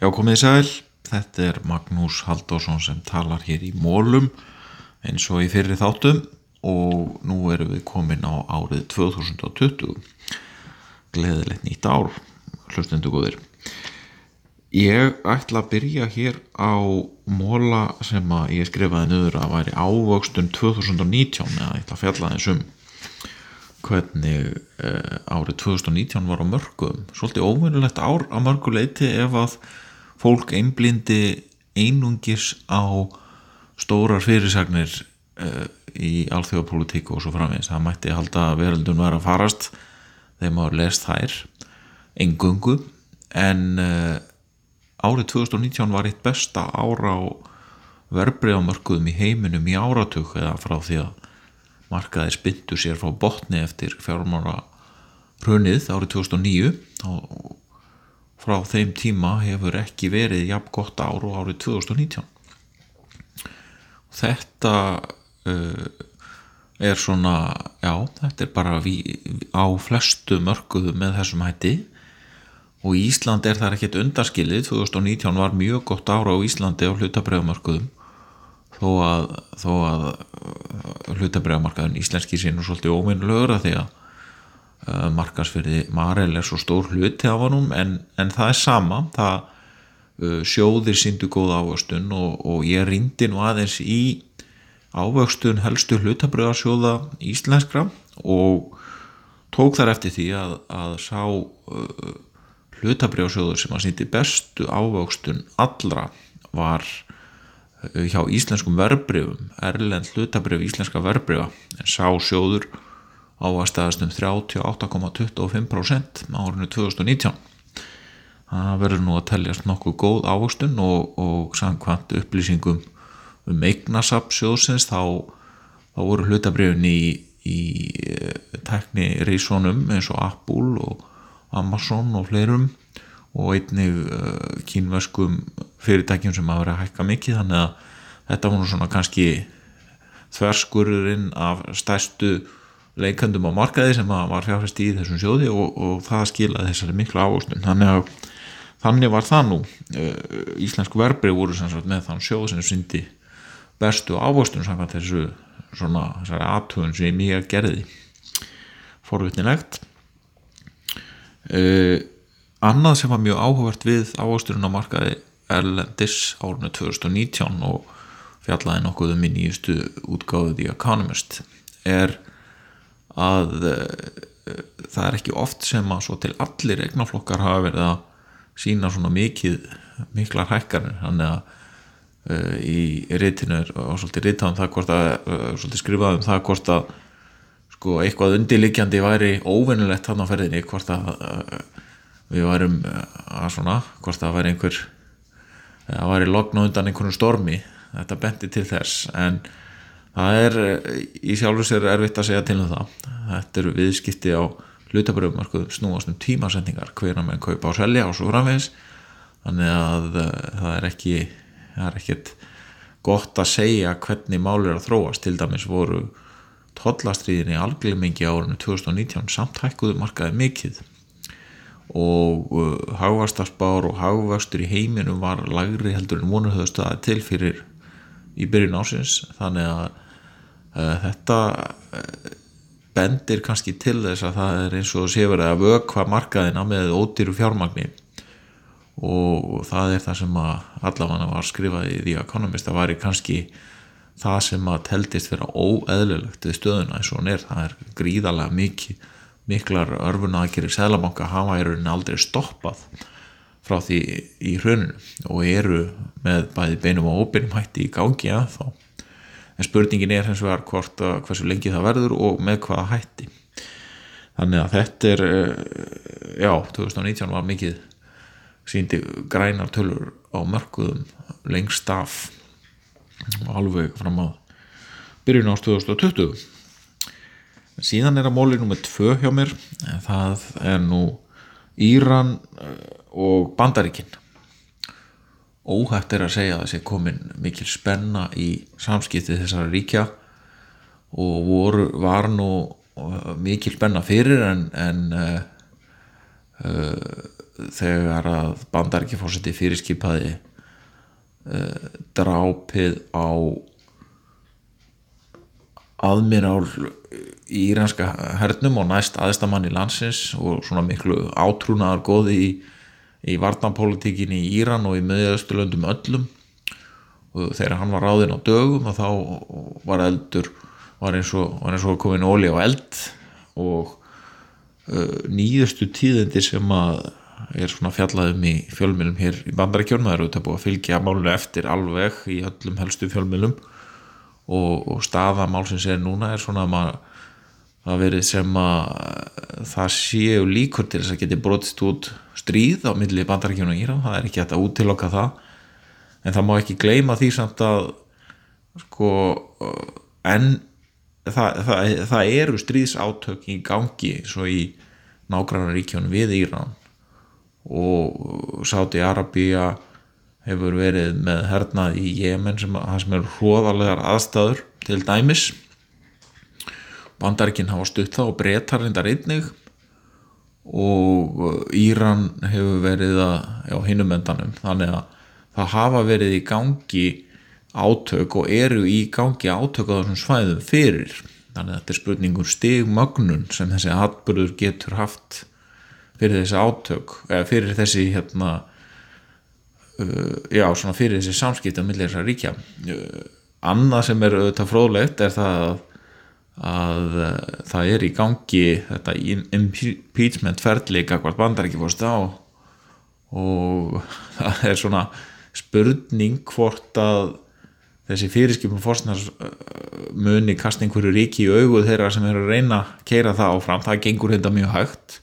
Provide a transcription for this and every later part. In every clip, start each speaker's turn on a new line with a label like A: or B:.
A: Já komið í sæl, þetta er Magnús Haldásson sem talar hér í mólum eins og í fyrir þáttum og nú erum við komin á árið 2020 gleðilegt nýtt ár hlustundu góðir. Ég ætla að byrja hér á móla sem að ég skrifaði nöður að væri ávöxtun 2019 eða ég ætla að fjalla þessum hvernig uh, árið 2019 var á mörgum svolítið óvinnulegt ár á mörguleiti ef að fólk einblindi einungis á stórar fyrirsagnir uh, í alþjóðapolitíku og svo framins það mætti halda að veröldun var að farast þegar maður lest þær engungu en uh, árið 2019 var eitt besta ára á verbreyðamörkuðum í heiminum í áratug eða frá því að markaði spindu sér frá botni eftir fjármára hrunið árið 2009 og frá þeim tíma hefur ekki verið jafn gott ár og árið 2019 þetta uh, er svona já, þetta er bara við, á flestu mörguðu með þessum hætti. Og Ísland er þar ekkert undarskilið 2019 var mjög gott ára á Íslandi á hlutabröðumörkuðum þó að, þó að uh, hlutabræðamarkaðin íslenski sín og svolítið óminnulegur að því að uh, markasfyrði Marel er svo stór hluti af honum en, en það er sama. Það uh, sjóðir síndu góð ávöxtun og, og ég rindi nú aðeins í ávöxtun helstu hlutabræðarsjóða íslenskra og tók þar eftir því að, að sá uh, hlutabræðarsjóður sem að síndi bestu ávöxtun allra var hjá íslenskum verbreyfum erlend hlutabreyf íslenska verbreyfa en sá sjóður ávastaðast um 38,25% á árinu 2019 það verður nú að teljast nokkuð góð ávastun og, og samkvæmt upplýsingum um eignasap sjóðsins þá, þá voru hlutabreyfin í, í tekni reysónum eins og Apple og Amazon og fleirum og einnig uh, kínverskum fyrirtækjum sem hafa verið að hækka mikið þannig að þetta var svona kannski þverskururinn af stærstu leikandum á markaði sem var fjárfæst í þessum sjóði og, og það skilaði þessari miklu ávostun þannig að þannig var það nú. Uh, Íslensku verbrið voru sagt, með þann sjóð sem syndi bestu ávostun samkvæmt þessu svona þessari aðtöðun sem ég mjög gerði. Forvitnilegt. Eða uh, annað sem var mjög áhugavert við ávasturinn á markaði Erlendis árunni 2019 og fjallaði nokkuð um í nýjustu útgáðið í Economist er að uh, það er ekki oft sem að svo til allir eignaflokkar hafa verið að sína svona mikið miklar hækkanir. Þannig að uh, í reytinu og svolítið reytaðum það hvort að uh, svolítið skrifaðum það hvort að sko eitthvað undirlikjandi væri óvinnulegt hann á ferðinni hvort að við varum eh, að svona hvort það væri einhver það væri logn undan einhvern stormi þetta benti til þess. En það er eh, í sjálfur sér erfitt að segja til um það. Þetta eru viðskipti á hlutabröfum snúast um tímasendingar hverja með kaupa og selja og svo framvegs þannig að eh, það er ekki það er ekkert gott að segja hvernig mál er að þróast. Til dæmis voru tollastriðin í algleimingi árunum 2019 samt hækkuðu markaði mikið og uh, hagvastarspár og hagvastur í heiminum var lagri heldur en staði til fyrir í byrjun ásins þannig að uh, þetta uh, bendir kannski til þess að það er eins og sé verið að vökva markaðina með ódýru fjármagni. Og það er það sem að allafanna var skrifað í The Economist. Það var kannski það sem að teldist vera óeðlulegt við stöðuna eins og hún er, það er gríðalega mikið miklar örfuna að gera sælabanka hafa í rauninni aldrei stoppað frá því í hruninu og eru með bæði beinum og óbeinum hætti í gangi að þá en spurningin er hens vegar hvort að hversu lengi það verður og með hvaða hætti. Þannig að þetta er eh, já, 2019 var mikið síndi grænar tölur á mörguðum lengst af alveg fram að byrjun ást 2020 síðan er að móli nummið tvö hjá mér það er nú Íran eh, og Bandaríkin. Óhægt er að segja að þessi komin mikil spenna í samskiptið þessara ríkja og voru, var nú eh, mikil spenna fyrir en, en uh, uh, þegar að bandarækjafórseti fyrirskipaði uh, drápið á aðmirál í íranska hernum og næst aðstamann í landsins og svona miklu átrúnaðar góði í, í varnapolítikin í Íran og í miðjausturlöndum öllum. Og þegar hann var ráðinn á dögum og þá var eldur var eins og, var eins og komin óli á eld og uh, nýjustu tíðindi sem að er svona fjallaðum í fjölmjölum hér í bandarækjörnum, það eru þetta búið að fylgja málunum eftir alveg í öllum helstu fjölmjölum og, og staða málsins er núna er svona að maður það verið sem að það séu líkur til þess að geti brotist út stríð á milli bandarækjum og Íran, það er ekki hægt að útiloka það. En það má ekki gleyma því samt að sko en það, það, það eru stríðsátök í gangi svo í nágrannaríkjónu við Íran. Og Sáti Arabíja hefur verið með hernað í Jemen sem, sem er hróðalegar aðstæður til dæmis bandarikinn hafa stutt það og breytar reyndar einnig. Og Íran hefur verið á hinnum endanum. Þannig að það hafa verið í gangi átök og eru í gangi átök á þessum svæðum fyrir. Þannig að þetta er spurningur um stigmögnun sem þessi atbyrður getur haft fyrir þessi átök eða fyrir þessi hérna uh, já svona fyrir þessi samskipta millir þessar ríkja. Uh, annað sem er auðvitað fróðlegt er það að, að uh, það er í gangi þetta impeachment ferðleika hvort bandar ekki fórst á og það er svona spurning hvort að þessi fyrirskipum fórstnars muni kast einhverju ríki í auguð þeirra sem er að reyna að keira það áfram, það gengur þetta mjög hægt.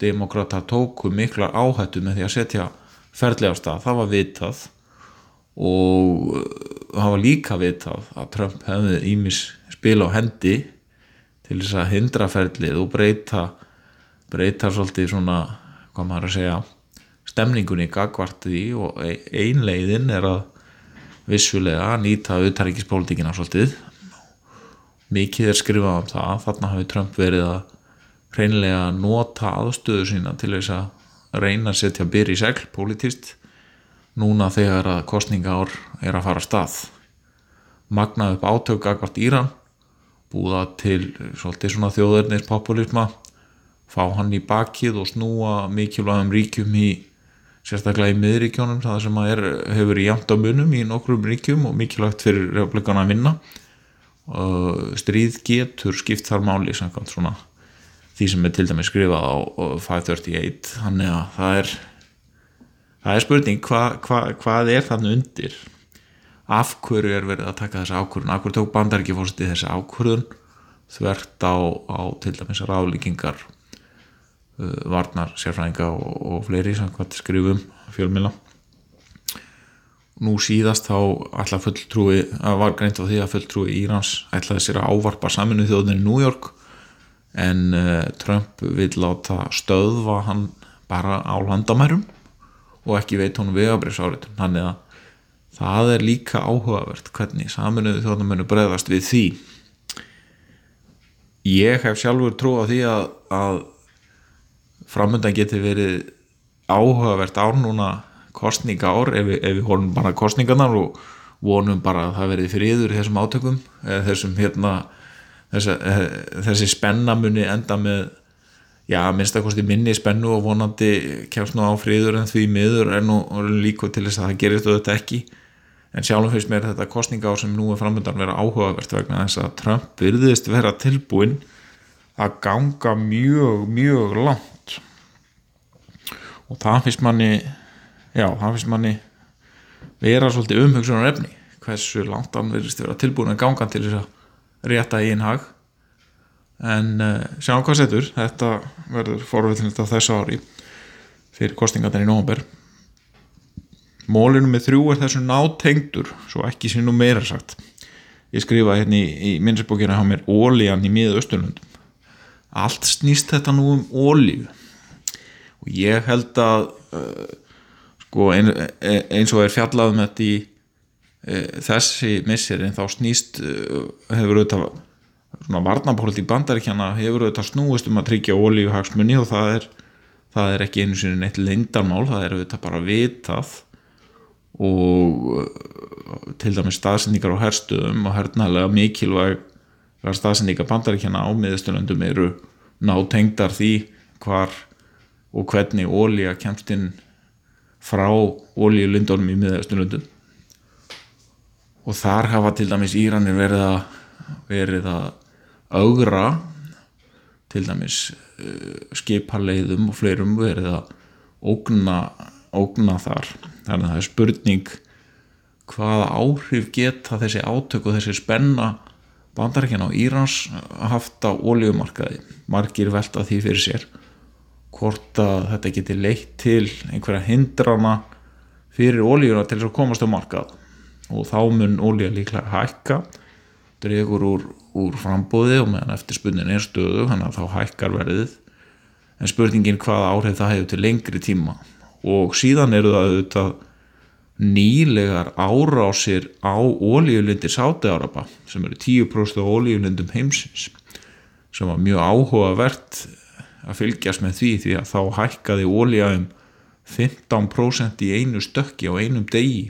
A: Demokrata tóku miklar áhættu með því að setja ferðlega á stað, það var vitað og það var líka vitað að Trump hefði ímis spil á hendi til þess að hindra ferðlið og breyta breyta svolítið svona hvað maður að segja stemningunni gagvartið í og einleiðin er að vissulega nýta auðtaríkispólitíkina svolítið. Mikið er skrifað um það þarna hafi Trump verið að hreinlega nota aðstöðu sína til þess að reyna að setja byrj í segl politist núna þegar að kostningaár er að fara stað. Magna upp átöku akkvært Íran búða til svolítið svona þjóðurnis populisma fá hann í bakið og snúa mikilvægum ríkjum í sérstaklega í miðríkjónum það sem er, hefur í jæmt á munum í nokkrum ríkjum og mikilvægt fyrir republikana að vinna. Stríð getur skipt þar máli samkvæmt svona því sem er til dæmi skrifað á 538 þannig að það er það er spurning hva, hva, hvað er þannig undir af hverju er verið að taka þessa ákvörðun? Af hverju tók bandar ekki fórst í þessi ákvörðun? Þvert á, á til dæmis ráðlíkingar uh, varnar, sérfræðinga og, og fleiri sem hvað skrifum fjölmila nú síðast þá alltaf fulltrúi, var greint á því að fulltrúi Írans ætlaði sér að ávarpa saminu þjóðinni í New York en uh, Trump vil láta stöðva hann bara á landamærum og ekki veit hún vegabriðsáriðum þannig að það er líka áhugavert hvernig saminuðu þjóðnum munu bregðast við því. Ég hef sjálfur trú á því að, að framöndan geti verið áhugavert ár núna kostninga ár ef, ef við honum bara kostningarnar og vonum bara að það verið friður þessum átökum þessum hérna þessi, eh, þessi spennamunni enda með já, minnstakosti minni spennu og vonandi kemst nú á fríður en því miður er nú líka til þess að það gerist auðvitað ekki en sjálfum fyrst mér þetta kostninga á sem nú er framöndan vera áhugavert vegna þess að Trump virðist vera tilbúin að ganga mjög, mjög langt. Og það finnst manni já, það finnst manni vera svolítið umhugsunar efni hversu langt hann virðist vera tilbúin að ganga til þess að rétta í einhag en uh, sjáum hvað setur. Þetta verður forveitinleitt á þessu ári fyrir kostingarnir í nógumber mólinu með þrjú er þessu nátengdur svo ekki sé nú meira sagt. Ég skrifa hérna í, í minnsbókina á mér ólíjan í miða Östurlundum allt snýst þetta nú um ólíu og ég held að uh, sko ein, eins og er fjallað með þetta í E, þessi missir en þá snýst e, hefur auðvitað svona varnapólitík bandaríkjana hefur auðvitað snúist um að tryggja ólíuhagsmunni og það er það er ekki einu sinni neitt lindarmál, það er auðvitað bara vitað og uh, til dæmis staðsendingar á herstuðum og hernaðlega mikilvæg staðsendingar bandaríkjana á miðusturlöndum eru nátengdar því hvar og hvernig ólíja kemst inn frá ólíulundunum í miðusturlöndum og þar hafa til dæmis Íranir verið að verið að augra til dæmis uh, skiparleiðum og fleirum verið að ógna, ógna þar. Þannig að það er spurning hvaða áhrif geta þessi átök og þessi spenna bandarækjan á Írans haft á ólíumarkaði margir velta því fyrir sér hvort að þetta geti leitt til einhverja hindrana fyrir ólíuna til þess að komast á markað. Og þá mun ólíja líklega hækka dregur úr, úr frambóði og meðan eftirspunnin er stöðu þannig að þá hækkar verðið. En spurningin hvaða áhrif það hefur til lengri tíma og síðan eru það auðvitað nýlegar árásir á ólíulindir Sáti-Áraba sem eru 10% af ólíulindum heimsins sem var mjög áhugavert að fylgjast með því því að þá hækkaði ólíja um 15% í einu stökki á einum degi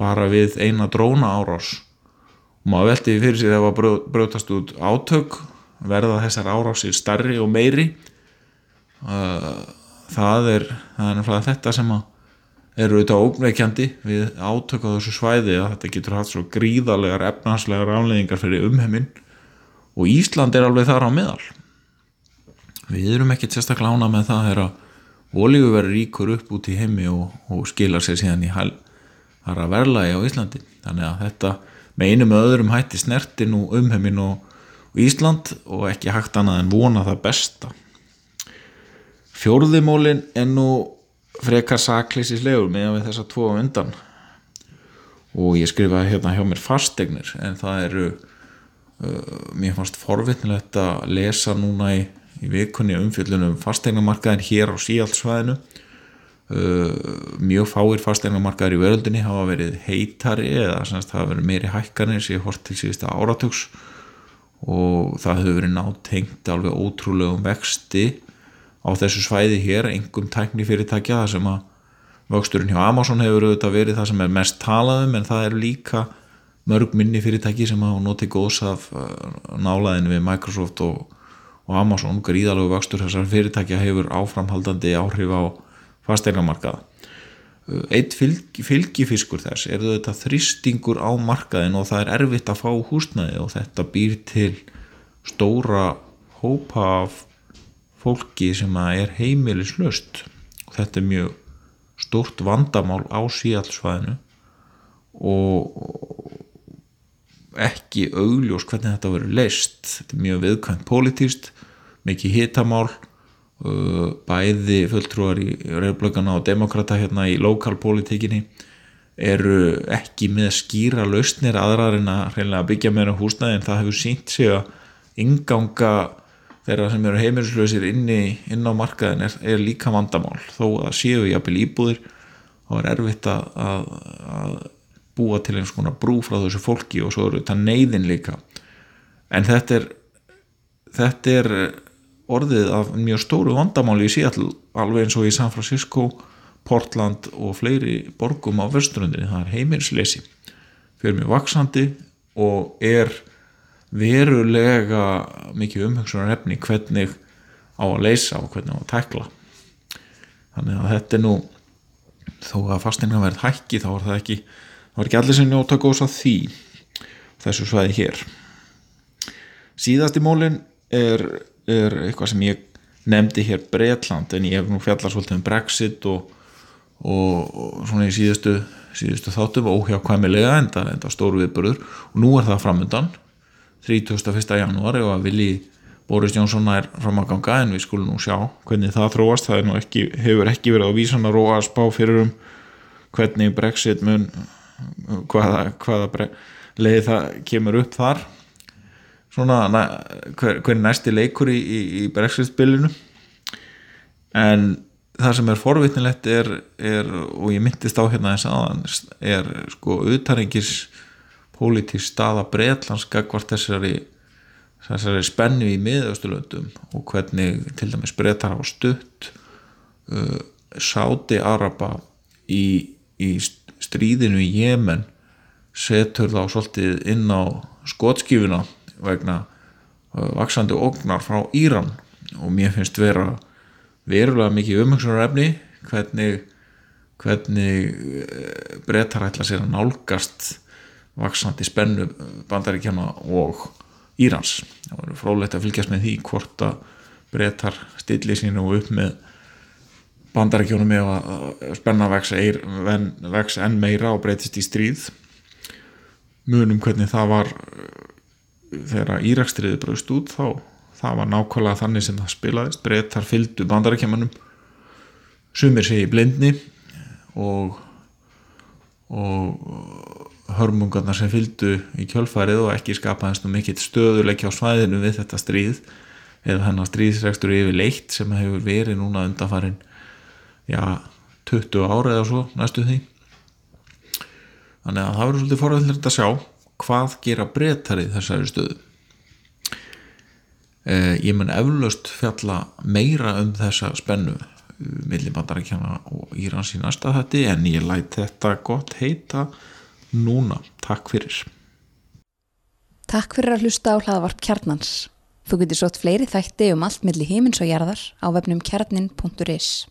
A: bara við eina dróna árás og maður veldi fyrir sig að það brjótast út átök verða þessar árásir starri og meiri það er, það er þetta sem eru auðvitað ógneikjandi við átök á þessu svæði að þetta getur hatt svo gríðarlegar efnanslegar afleðingar fyrir umheimin og Ísland er alveg þar á meðal. Við erum ekki sérstaklega ána með það að olíu verður ríkur upp út í heimi og, og skilar sér síðan í hæl þar að verlaði á Íslandi. Þannig að þetta með einu með öðrum hætti snertin og umheimin og, og Ísland og ekki hægt annað en vona það besta fjórðimólin er nú frekar saklýsislegur meðan við þessa tvo undan. Og ég skrifaði hérna hjá mér fastegnir en það eru uh, mér fannst forvittnilegt að lesa núna í, í vikunni umfjöldunum fastegnamarkaðin hér á síaldsvæðinu. Uh, mjög fáir fastegnamarkaðir í veröldinni hafa verið heitari eða semst hafa verið meiri hækkanir sem hort til síðasta áratöks og það hefur verið nátengt alveg ótrúlegum vexti á þessu svæði hér, engum tækni fyrirtækja það sem að vöxturinn hjá Amazon hefur auðvitað verið það sem er mest talaðum en það eru líka mörg minni fyrirtæki sem hafa notið góðs af uh, nálaðinu við Microsoft og, og Amazon, gríðalögu vöxtur þessar fyrirtækja hefur áframhaldandi áhrif á fasteigamarkaða uh, eitt fylg, fylgifiskur þess er þetta þristingur á markaðin og það er erfitt að fá húsnaði og þetta býr til stóra hópa af fólki sem er heimilislöst og þetta er mjög stort vandamál á síallsvæðinu og ekki augljós hvernig þetta verður leist þetta er mjög viðkvæmt politíst mikið hitamál uh, bæði fulltrúar í reyðblöggana og demokrata hérna í lokalpolitíkinni eru ekki með skýra lausnir aðrar en að byggja meira húsnæði en það hefur sínt sig að inganga þeirra sem eru heimilislausir inn, inn á markaðin er, er líka vandamál. Þó að séu jafnvel íbúðir þá er erfitt að, að, að búa til eins konar brú frá þessu fólki og svo eru þetta neyðin líka. En þetta er þetta er orðið af mjög stóru vandamáli í Seattle alveg eins og í San Francisco Portland og fleiri borgum á vesturundinni, það er heimilsleysi fyrir mjög vaksandi og er verulega mikið umhengsunar efni hvernig á að leysa og hvernig á að tekla þannig að þetta er nú þó að fastinga verð hækki þá er það ekki þá er ekki allir sem njóta góðs að því þessu svæði hér. Síðast í mólin er, er eitthvað sem ég nefndi hér Breitland en ég hef nú fjallar svolítið um Brexit og, og, og svona í síðustu, síðustu þáttum óhjákvæmilega enda, enda stóru viðbörður og nú er það framöndan 31. janúar ef að vilji Boris Jónsson er fram að ganga en við skulum nú sjá hvernig það þróast það ekki, hefur ekki verið á vísan að róa að spá fyrir um hvernig Brexit mun hvaða, hvaða leið það kemur upp þar svona hver, hvernig næsti leikur í, í, í Brexit spilinu en það sem er forvitnilegt er, er og ég myndist á hérna þess aðan er sko auðtarengis pólitísk staða breitlandska hvort þessari, þessari spennu í miðaustulöndum og hvernig til dæmis brettar á stutt uh, Sáti Araba í, í stríðinu í Jemen setur þá svolítið inn á skotskífuna vegna uh, vaksandi ógnar frá Íran. Og mér finnst vera verulega mikið umhengsunarefni hvernig hvernig uh, brettar ætla sér að nálgast vaksandi spennu bandaríkjana og Írans. Það voru frólægt að fylgjast með því hvort að brettar stilli sínu upp með bandaríkjónum ef að spenna vex, enn meira og breytist í stríð. Munum hvernig það var þegar Írakstriði braust út þá það var nákvæmlega þannig sem það spilaðist. Brettar fylgdu bandaríkjamanum sumir segi blindni og og hörmungarna sem fylgdu í kjölfarið og ekki skapaðist nú mikill stöðuleikja á svæðinu við þetta stríð eða hennar stríðsregstur yfir leitt sem hefur verið núna undanfarin já, 20 ára eða svo næstu því. Þannig að það verður svolítið forðilegt að sjá hvað gera breytarið þessari stöðu. Eh, ég mun eflaust fjalla meira um þessa spennu millibandarækjana og Írans í næsta þetta en ég læt þetta gott heita núna. Takk fyrir.
B: Takk fyrir að hlusta á hlaðavarp kjarnans. Þú getur sótt fleiri þætti um allt millir heimins og jarðar á vefnum kjarnin.is.